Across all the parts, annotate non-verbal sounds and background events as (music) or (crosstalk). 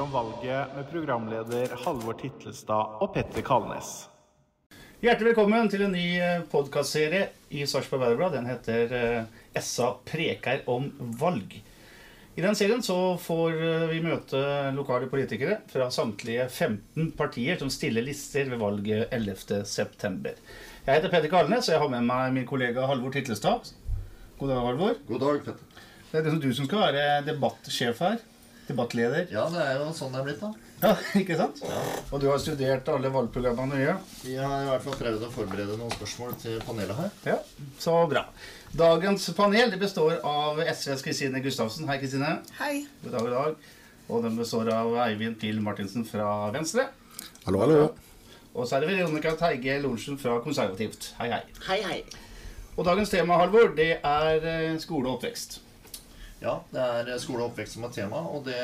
SA preker om valget med programleder Halvor Titlestad og Petter Kalnes. Hjertelig velkommen til en ny podkastserie i Sarpsborg Verdblad. Den heter eh, SA preker om valg. I den serien så får eh, vi møte lokale politikere fra samtlige 15 partier som stiller lister ved valget 11.9. Jeg heter Petter Kalnes, og jeg har med meg min kollega Halvor Titlestad. God dag, Halvor. God dag, Petter. Det er du som skal være debattsjef her. Debattleder. Ja, det er jo sånn det er blitt, da. Ja, (laughs) ikke sant? Og du har studert alle valgprogrammene nøye. Vi har i hvert fall prøvd å forberede noen spørsmål til panelet her. Ja, så bra. Dagens panel består av SVs Kristine Gustavsen. Hei, Kristine. Hei. God dag, god dag. Og den består av Eivind Pil Martinsen fra Venstre. Hallo, hallo. Og så er det Veronica Teige Lorentzen fra Konservativt. Hei, hei. Hei, hei. Og dagens tema, Halvor, det er eh, skole og oppvekst. Ja, det er skole og oppvekst som er tema, og det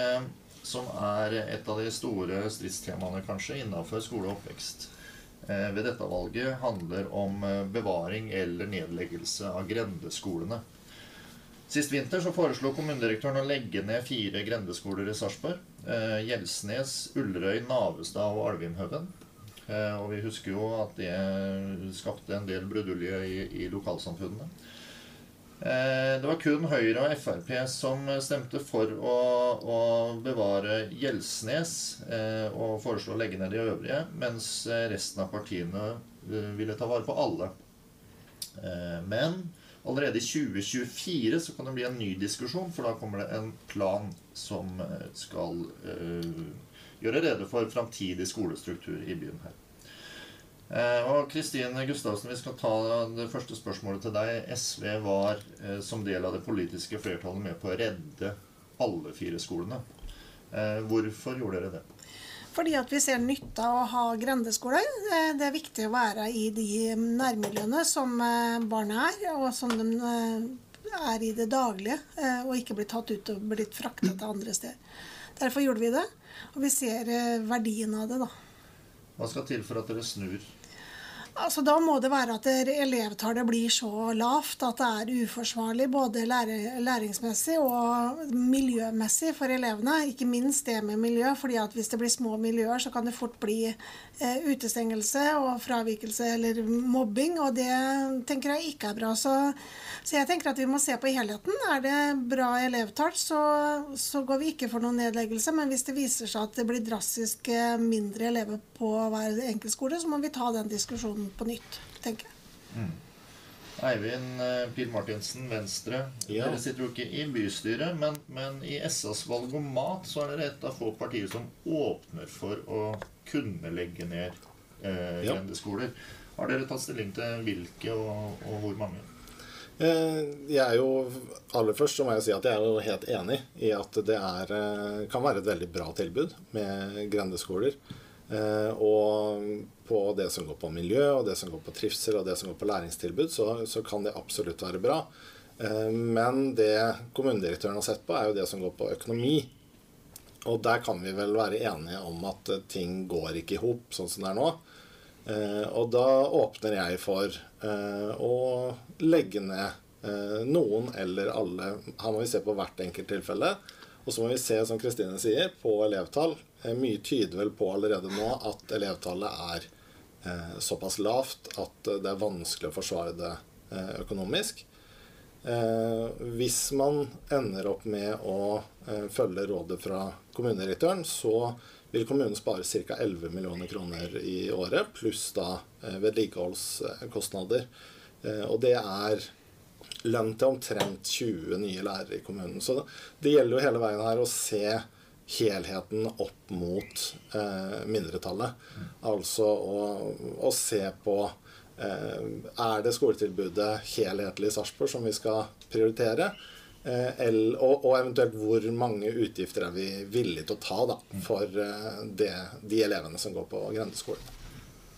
som er et av de store stridstemaene kanskje innenfor skole og oppvekst eh, ved dette valget, handler om eh, bevaring eller nedleggelse av grendeskolene. Sist vinter så foreslo kommunedirektøren å legge ned fire grendeskoler i Sarpsborg. Eh, Gjelsnes, Ullerøy, Navestad og Alvimhaugen. Eh, og vi husker jo at det skapte en del brudulje i, i lokalsamfunnene. Eh, Det var kun Høyre og Frp som stemte for å, å bevare Gjelsnes eh, og foreslo å legge ned de øvrige, mens eh, resten av partiene ville ta vare på alle. Men allerede i 2024 så kan det bli en ny diskusjon, for da kommer det en plan som skal gjøre rede for framtidig skolestruktur i byen her. Eh, Og Kristin Gustavsen, vi skal ta det første spørsmålet til deg. SV var eh, som del av det politiske flertallet med på å redde alle fire skolene. Eh, hvorfor gjorde dere det? Fordi at vi ser nytte av å ha grendeskoler. Det er viktig å være i de nærmiljøene som barna er, og som de er i det daglige, og ikke blir tatt ut og blitt fraktet til andre steder. Derfor gjorde vi det, og vi ser verdien av det, da. Hva skal til for at dere snur? Altså, da må det være at elevtallet blir så lavt at det er uforsvarlig både læringsmessig og miljømessig for elevene. Ikke minst det med miljø, fordi at hvis det blir små miljøer, så kan det fort bli eh, utestengelse og fravikelse eller mobbing, og det tenker jeg ikke er bra. Så, så jeg tenker at vi må se på helheten. Er det bra elevtall, så, så går vi ikke for noen nedleggelse. Men hvis det viser seg at det blir drastisk mindre elever på hver enkelt skole, så må vi ta den diskusjonen på nytt, tenker jeg. Eivind eh, Pil Martinsen, Venstre. Ja. Dere sitter jo ikke i bystyret, men, men i SAs valgomat så er dere et av få partier som åpner for å kunne legge ned eh, Ja. grendeskoler. Har dere tatt stilling til hvilke og, og hvor mange? Eh, Jeg er jo, Aller først så må jeg si at jeg er jo helt enig i at det er, eh, kan være et veldig bra tilbud med grendeskoler. Eh, Og på det som går på miljø, og det som går på trivsel og det som går på læringstilbud, så, så kan det absolutt være bra. Eh, Men det kommunedirektøren har sett på, er jo det som går på økonomi. Og der kan vi vel være enige om at eh, ting går ikke i hop sånn som det er nå. Og da åpner jeg for å legge ned noen eller alle. Her må vi se på hvert enkelt tilfelle. Og så må vi se, som Kristine sier, på elevtall. Eh, mye tyder vel på allerede nå at elevtallet er eh, såpass lavt at eh, det er vanskelig å forsvare det eh, økonomisk. Eh, hvis man ender opp med å eh, følge rådet fra kommunedirektøren, så vil kommunen spare ca. 11 millioner kroner i året, pluss da eh, vedlikeholdskostnader. Eh, og det er lønn til omtrent 20 nye lærere i kommunen. Så det gjelder jo hele veien her å se helheten opp mot eh, mindretallet. Altså å, å se på Er det skoletilbudet helhetlig i Sarpsborg som vi skal prioritere? Og, og, eventuelt hvor mange utgifter er vi villige til å ta da, for det, de elevene som går på grendeskolen?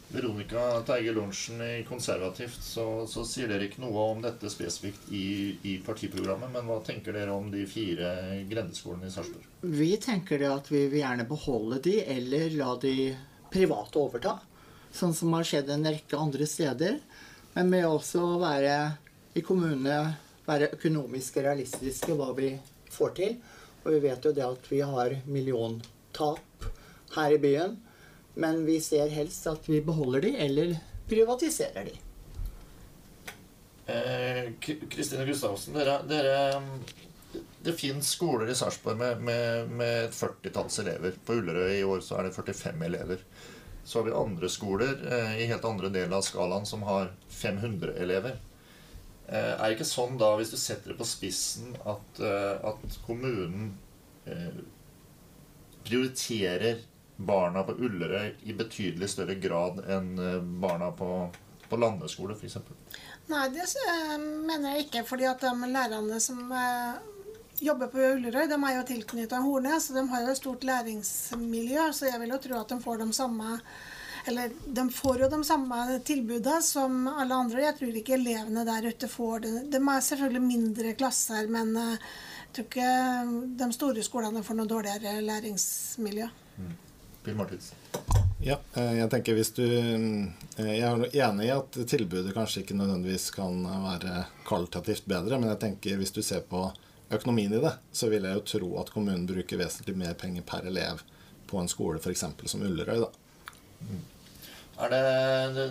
Veronica Teige Lorentzen i Konservativt, så, så, sier dere ikke noe om dette spesifikt i, i, partiprogrammet. Men hva tenker dere om de fire grendeskolene i Sarpsborg? Vi tenker det at vi vil gjerne beholde de, eller la de private overta. Sånn som har skjedd en rekke andre steder. Men med også være i kommunene være økonomisk realistiske hva vi får til. Og vi vet jo det at vi har milliontap her i byen. Men vi ser helst at vi beholder de, eller privatiserer de. Kristine eh, Gustavsen, dere, dere, Det fins skoler i Sarpsborg med, med, med et førtitalls elever. På Ullerøy i år så er det 45 elever. Så har vi andre skoler eh, i helt andre deler av skalaen som har 500 elever. Eh, er det ikke sånn da, hvis du setter det på spissen, at, eh, at kommunen eh, prioriterer barna på Ullerøy i betydelig større grad enn eh, barna på, på landeskole, f.eks.? Nei, det mener jeg ikke. fordi at de lærerne som eh, jobber på Ullerøy, de er jo tilknyttet Hornes, og de har jo et stort læringsmiljø, så jeg vil jo tro at de får de samme eller de får jo de samme tilbudene som alle andre. Jeg tror ikke elevene der ute får det. De er selvfølgelig mindre klasser, men eh, jeg tror ikke de store skolene får noe dårligere læringsmiljø. Mm. Bill Martins. Ja, eh, jeg tenker hvis du eh, Jeg er enig i at tilbudet kanskje ikke nødvendigvis kan være kvalitativt bedre, men jeg tenker hvis du ser på økonomien i det, så vil jeg jo tro at kommunen bruker vesentlig mer penger per elev på en skole f.eks. som Ullerøy. da. Mm. Er det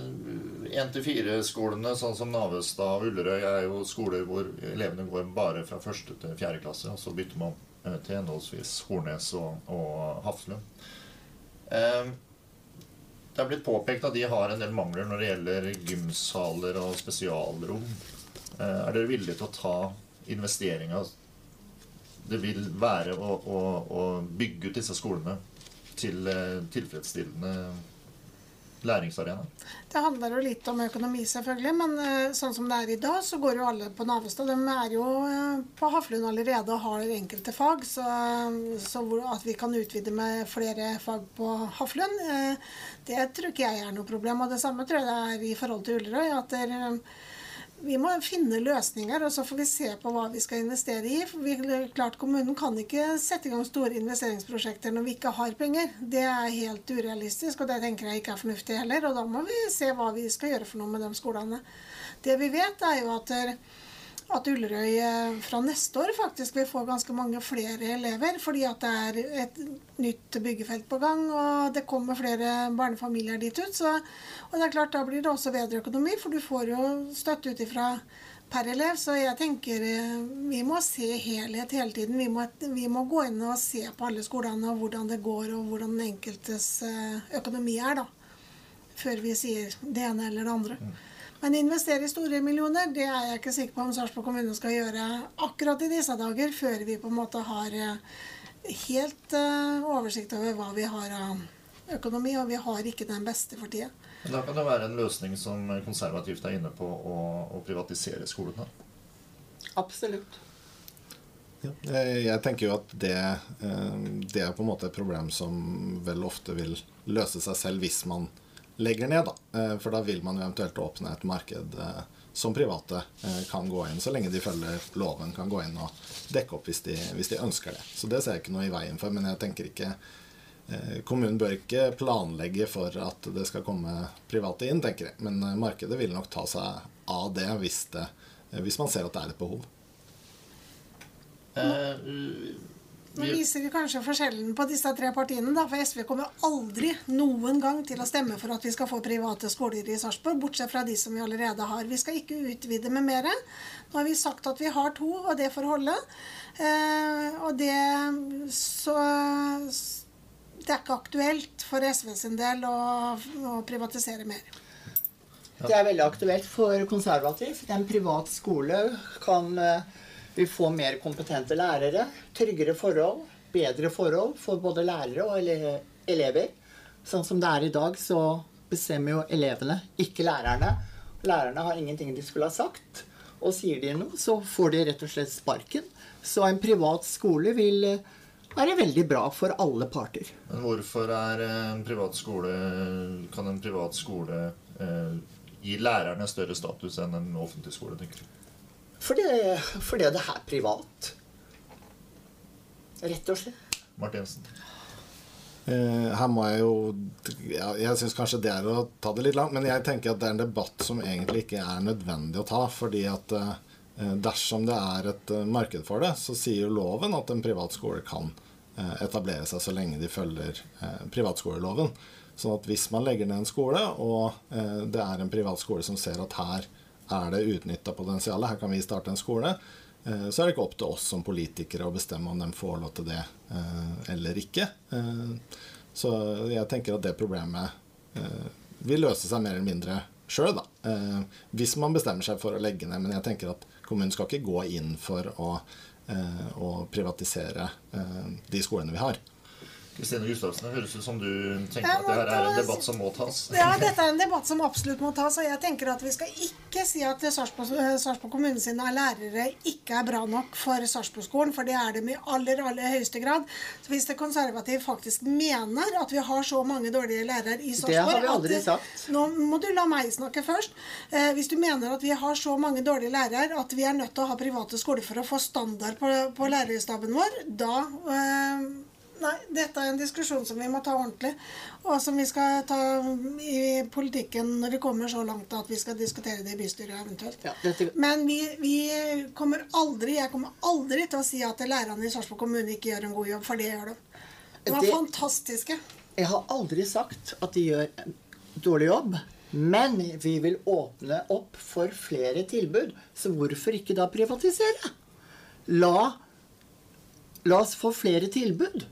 én-til-fire-skolene, sånn som Navestad og Ullerøy, er jo skoler hvor elevene går bare fra første til fjerde klasse, og så bytter man eh, til henholdsvis Hornes og, og Hafslund. Ehm, det er blitt påpekt at de har en del mangler når det gjelder gymsaler og spesialrom. Eh, er dere villige til å ta investeringa det vil være å, å, å bygge ut disse skolene til eh, tilfredsstillende læringsarena? Det handler jo litt om økonomi, selvfølgelig. Men uh, sånn som det er i dag, så går jo alle på Navestad. De er jo uh, på Haflund allerede og har enkelte fag. Så, så at vi kan utvide med flere fag på Haflund, uh, det tror ikke jeg er noe problem. Og det samme tror jeg det er i forhold til Ullerøy. at det er, vi må finne løsninger, og så får vi se på hva vi skal investere i. For vi, klart Kommunen kan ikke sette i gang store investeringsprosjekter når vi ikke har penger. Det er helt urealistisk, og det tenker jeg ikke er fornuftig heller. Og da må vi se hva vi skal gjøre for noe med de skolene. Det vi vet, er jo at at Ullerøy eh, fra neste år faktisk vil få ganske mange flere elever. Fordi at det er et nytt byggefelt på gang, og det kommer flere barnefamilier dit ut. Så, og det er klart, da blir det også bedre økonomi, for du får jo støtte ut ifra per elev. Så jeg tenker eh, vi må se helhet hele tiden. Vi må, vi må gå inn og se på alle skolene og hvordan det går, og hvordan den enkeltes eh, økonomi er, da. Før vi sier det ene eller det andre. Men investere i store millioner, det er jeg ikke sikker på om Sarpsborg kommune skal gjøre akkurat i disse dager, før vi på en måte har eh, helt uh, oversikt over hva vi har av økonomi, og vi har ikke den beste for tida. Da kan det være en løsning som konservativt er inne på å, å privatisere skolene? Absolutt. Ja, jeg tenker jo at det, eh, det er på en måte et problem som vel ofte vil løse seg selv hvis man legger ned. Da. Eh, for da vil man jo eventuelt åpne et marked eh, som private eh, kan gå inn, så lenge de følger loven, kan gå inn og dekke opp hvis de, hvis de ønsker det. Så det ser jeg ikke noe i veien for. Men jeg tenker ikke Kommunen bør ikke planlegge for at det skal komme private inn, tenker jeg. Men markedet vil nok ta seg av det hvis, det, hvis man ser at det er et behov. Uh, nå viser vi kanskje forskjellen på disse tre partiene. Da, for SV kommer aldri noen gang til å stemme for at vi skal få private skoler i Sarpsborg, bortsett fra de som vi allerede har. Vi skal ikke utvide med mer. Nå har vi sagt at vi har to, og det får holde. Eh, og det så Det er ikke aktuelt for SV sin del å, å privatisere mer. Det er veldig aktuelt for konservativt. En privat skole kan eh, vi får mer kompetente lærere, tryggere forhold, bedre forhold for både lærere og elever. Sånn som det er i dag, så bestemmer jo elevene, ikke lærerne, lærerne har ingenting de skulle ha sagt. Og sier de noe, så får de rett og slett sparken. Så en privat skole vil eh, være veldig bra for alle parter. Men hvorfor er en privat skole Kan en privat skole eh, gi lærerne større status enn en offentlig skole, tenker du? Fordi, fordi det er privat. Rett og slett. Martinsen? Eh, her må jeg jo ja, Jeg syns kanskje det er å ta det litt langt, men jeg tenker at det er en debatt som egentlig ikke er nødvendig å ta. Fordi at eh, dersom det er et eh, marked for det, så sier jo loven at en privat skole kan eh, etablere seg så lenge de følger eh, privatskoleloven. Sånn at hvis man legger ned en skole, og eh, det er en privat skole som ser at her er det utnytta potensial, her kan vi starte en skole, Eh, så er det ikke opp til oss som politikere å bestemme om de får lov til det eh, eller ikke. Eh, så jeg tenker at det problemet vil løse seg mer eller mindre sjøl, da. Hvis man bestemmer seg for å legge ned. Men jeg tenker at kommunen skal ikke gå inn for å, å privatisere de skolene vi har. Kristine Gustavsen, det høres ut som du tenker at dette er en debatt som må tas. Ja, dette er en debatt som absolutt må tas. Og jeg tenker at vi skal ikke si at Sarpsborg kommune sine lærere ikke er bra nok for Sarpsborg-skolen, for det er dem i aller, aller høyeste grad. Så hvis det konservative faktisk mener at vi har så mange dårlige lærere i Sarpsborg Det har vi aldri sagt. Nå må du la meg snakke først. Eh, hvis du mener at vi har så mange dårlige lærere at vi er nødt til å ha private skoler for å få standard på, på lærerstaben vår, da eh, Nei, dette er en diskusjon som vi må ta ordentlig, og som vi skal ta i politikken når vi kommer så langt at vi skal diskutere det i bystyret eventuelt. Ja, dette... Men vi, vi, kommer aldri jeg kommer aldri til å si at lærerne i Sarpsborg kommune ikke gjør en god jobb, for det gjør de. De var det... fantastiske. Jeg har aldri sagt at de gjør en dårlig jobb. Men vi vil åpne opp for flere tilbud. Så hvorfor ikke da privatisere? La, la oss få flere tilbud.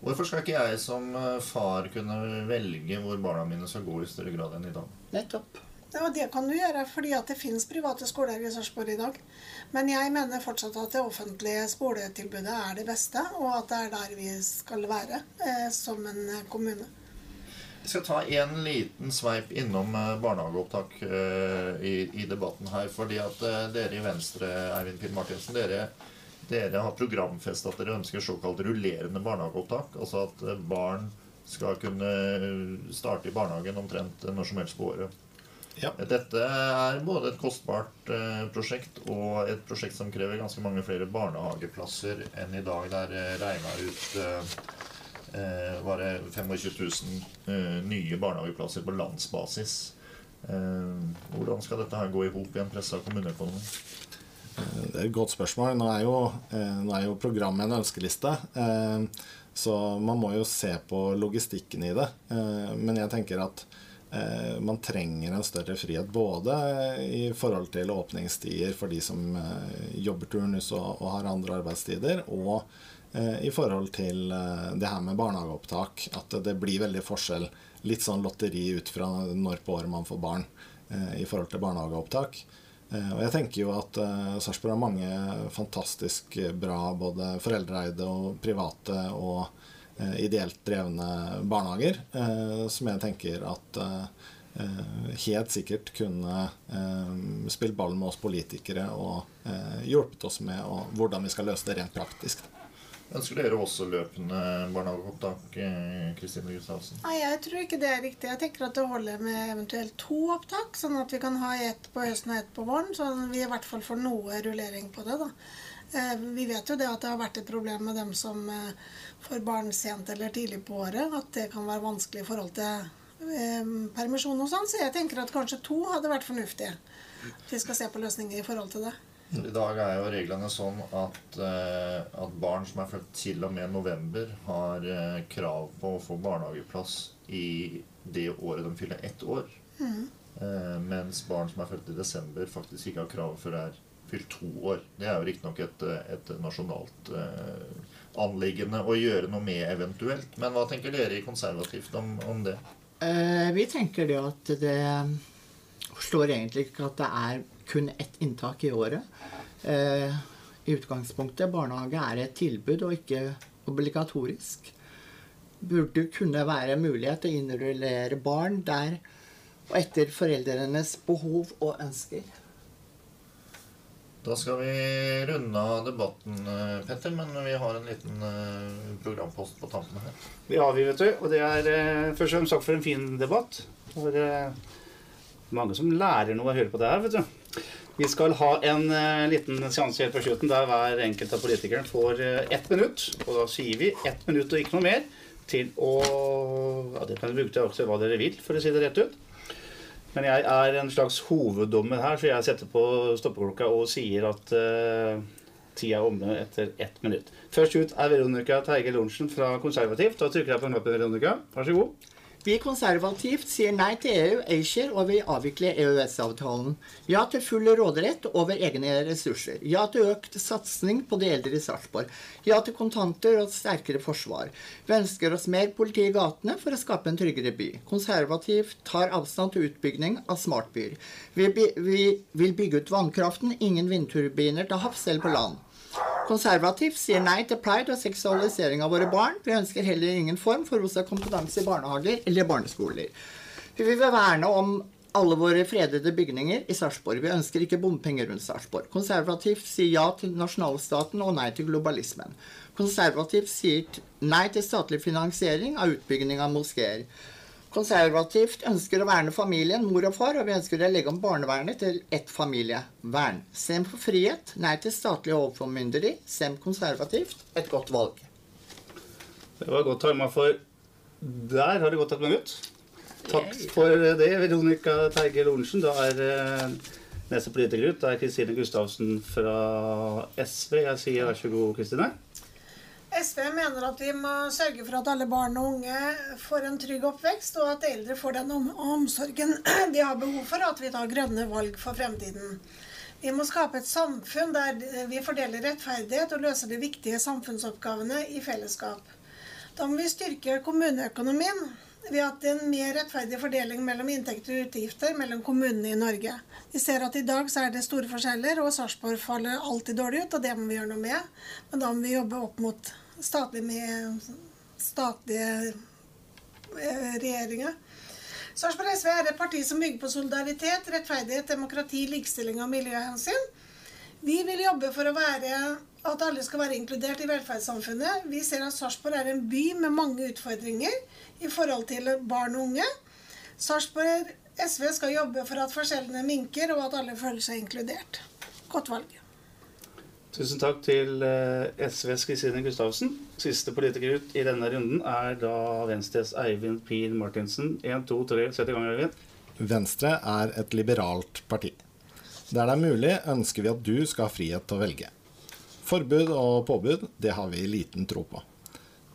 Hvorfor skal ikke jeg som eh, far kunne velge hvor barna mine skal gå i større grad enn i dag? Nettopp. Ja, Det kan du gjøre, fordi at det finnes private skoler i Sarpsborg i dag. Men jeg mener fortsatt at det offentlige skoletilbudet er det beste, og at det er der vi skal være eh, som en kommune. Jeg skal ta en liten sveip innom eh, barnehageopptak eh, i, i, debatten her. fordi at eh, dere i Venstre, Eivind Pinn Martinsen, dere dere har programfestet at dere ønsker såkalt rullerende barnehageopptak. Altså at eh, barn skal kunne starte i barnehagen omtrent når som helst på året. Ja. Dette er både et kostbart eh, prosjekt og et prosjekt som krever ganske mange flere barnehageplasser enn i dag. Der eh, regna ut eh, eh, var det 25 000 eh, nye barnehageplasser på landsbasis. hvordan skal dette her gå i hop i en pressa kommuneøkonomi? Det er et godt spørsmål. Nå er jo, eh, nå er jo programmet en ønskeliste. Eh, så man må jo se på logistikken i det. Eh, men jeg tenker at man trenger en større frihet både i forhold til åpningstider for de som jobber turnus og, har andre arbeidstider, og i forhold til det her med barnehageopptak. At det blir veldig forskjell. Litt sånn lotteri ut fra når på året man får barn i forhold til barnehageopptak. Eh, og jeg tenker jo at uh, Sarpsborg har mange fantastisk bra både foreldreeide og private og ideelt drevne barnehager, som jeg tenker at helt sikkert kunne spilt ballen med oss politikere og hjulpet oss med hvordan vi skal løse det rent praktisk. Ønsker dere også løpende barnehageopptak? Eh, Kristine Gustavsen? Nei, jeg tror ikke det er riktig. Jeg tenker at det holder med eventuelt to opptak, sånn at vi kan ha ett på høsten og ett på våren. Så vi i hvert fall får noe rullering på det. da. Eh, vi vet jo det at det har vært et problem med dem som eh, får barn sent eller tidlig på året. At det kan være vanskelig i forhold til permisjon og sånn. Så jeg tenker at kanskje to hadde vært fornuftig. Vi skal se på løsninger i forhold til det. I dag er jo reglene sånn at, uh, at, barn som er født til og med november, har uh, krav på å få barnehageplass i det året de fyller ett år. Mm. Uh, mens barn som er født i desember, faktisk ikke har krav før det er fylt to år. Det er jo riktignok et, et nasjonalt anliggende å gjøre noe med eventuelt. Men hva tenker dere i Konservativt om, om det? vi tenker det at det står egentlig ikke at det er kun ett inntak i året. Eh, I utgangspunktet barnehage er et tilbud og ikke obligatorisk. Burde kunne være mulighet til å innrullere barn der og etter foreldrenes behov og ønsker. Da skal vi runde av debatten, eh, Petter, men vi har en liten eh, programpost på tampen her. Det har vi, vet du. Og det er eh, først og fremst takk for en fin debatt. For mange som lærer noe av å høre på det her, vet du. Vi skal ha en uh, liten seanse helt på slutten der hver enkelt av politikerne får uh, ett minutt. Og da sier vi ett minutt og ikke noe mer til å Ja, det kan dere bruke til også hva dere vil, for å si det rett ut. Men jeg er en slags hoveddommer her, så jeg setter på stoppeklokka og sier at uh, tida er omme etter ett minutt. Først ut er Veronica Teige Lorentzen fra Konservativt. Da trykker jeg på knappen, Veronica. Vær så god. Vi konservativt sier nei til EU, ACER og vil avvikle EØS-avtalen. Ja til full råderett over egne ressurser. Ja til økt satsing på de eldre i Sarpsborg. Ja til kontanter og sterkere forsvar. Vi ønsker oss mer politi i gatene for å skape en tryggere by. Konservativt tar avstand til utbygging av smartbyer. Vi, vi vil bygge ut vannkraften, ingen vindturbiner til havs eller på land. Konservativt sier nei til pride og seksualisering av våre barn. Vi ønsker heller ingen form for rosa kompetanse i barnehager eller barneskoler. Vi vil verne om alle våre fredede bygninger i Sarpsborg. Vi ønsker ikke bompenger rundt Sarpsborg. Konservativt sier ja til nasjonalstaten og nei til globalismen. Konservativt sier nei til statlig finansiering av utbygging av moskeer. Konservativt ønsker å verne familien, mor og far, og vi ønsker å legge om barnevernet til ett familievern. Stem for frihet, nei til statlig overformynderi. Stem konservativt, et godt valg. Det var godt timet, for der har det gått et minutt. Takk for det, Veronica Teige Lorentzen. Da er eh, neste politiker ut. Det er Kristine Gustavsen fra SV. Jeg sier vær så god, Kristine. SV mener at vi må sørge for at alle barn og unge får en trygg oppvekst, og at eldre får den om omsorgen (clears throat) de har behov for, og at vi tar grønne valg for fremtiden. Vi må skape et samfunn der vi fordeler rettferdighet og løser de viktige samfunnsoppgavene i fellesskap. Da må vi styrke kommuneøkonomien at det er en mer rettferdig fordeling mellom inntekter og utgifter mellom kommunene i Norge. Vi ser at i dag så er det store forskjeller, og Sarpsborg faller alltid dårlig ut, og det må vi gjøre noe med. Men da må vi jobbe opp mot statlige, med, statlige eh, regjeringer. Sarpsborg SV er et parti som bygger på solidaritet, rettferdighet, demokrati, likestilling og miljøhensyn. Vi vil jobbe for å være, at alle skal være inkludert i velferdssamfunnet. Vi ser at Sarpsborg er en by med mange utfordringer i forhold til barn og unge. Sarpsborg SV skal jobbe for at forskjellene minker, og at alle føler seg inkludert. Godt valg. Tusen takk til eh, SVs Kristine Gustavsen. Siste politiker ut i denne runden er da Venstres Eivind Pil Martinsen. 1, 2, 3, sett i gang, Eivind. Venstre er et liberalt parti. Der det er mulig, ønsker vi at du skal ha frihet til å velge. Forbud og påbud, det har vi liten tro på.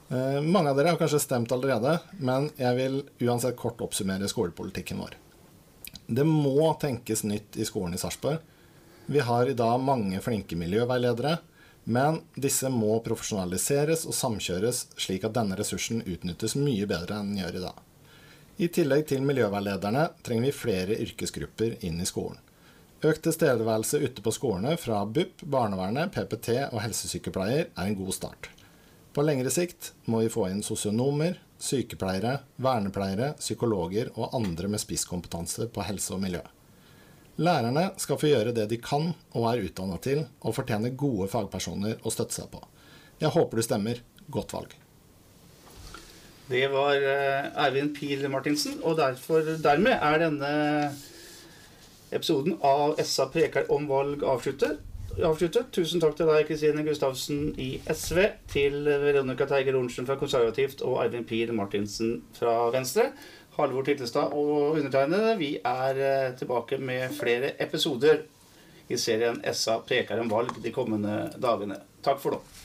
Eh, mange av dere har kanskje stemt allerede, men jeg vil uansett kort oppsummere skolepolitikken vår. Det må tenkes nytt i skolen i Sarpsborg. Vi har i dag mange flinke miljøveiledere, men disse må profesjonaliseres og samkjøres slik at denne ressursen utnyttes mye bedre enn den gjør i dag. I tillegg til miljøveilederne trenger vi flere yrkesgrupper inn i skolen. Økt tilstedeværelse ute på skolene fra BUP, barnevernet, PPT og helsesykepleier er en god start. På lengre sikt må vi få inn sosionomer, sykepleiere, vernepleiere, psykologer og andre med spisskompetanse på helse og miljø. Lærerne skal få gjøre det de kan og er utdanna til, og fortjener gode fagpersoner å støtte seg på. Jeg håper du stemmer. Godt valg. Det var Ervin Eivind Pil Martinsen, og derfor, dermed er denne episoden av SA preker om valg avslutter. avsluttet. Tusen takk til deg, Kristine Gustavsen i SV, til Veronica Teiger Lorentzen fra Konservativt og Eivind Pihl Martinsen fra Venstre. Halvor Titlestad og undertegnede, vi er eh, tilbake med flere episoder i serien SA preker om valg de kommende dagene. Takk for nå.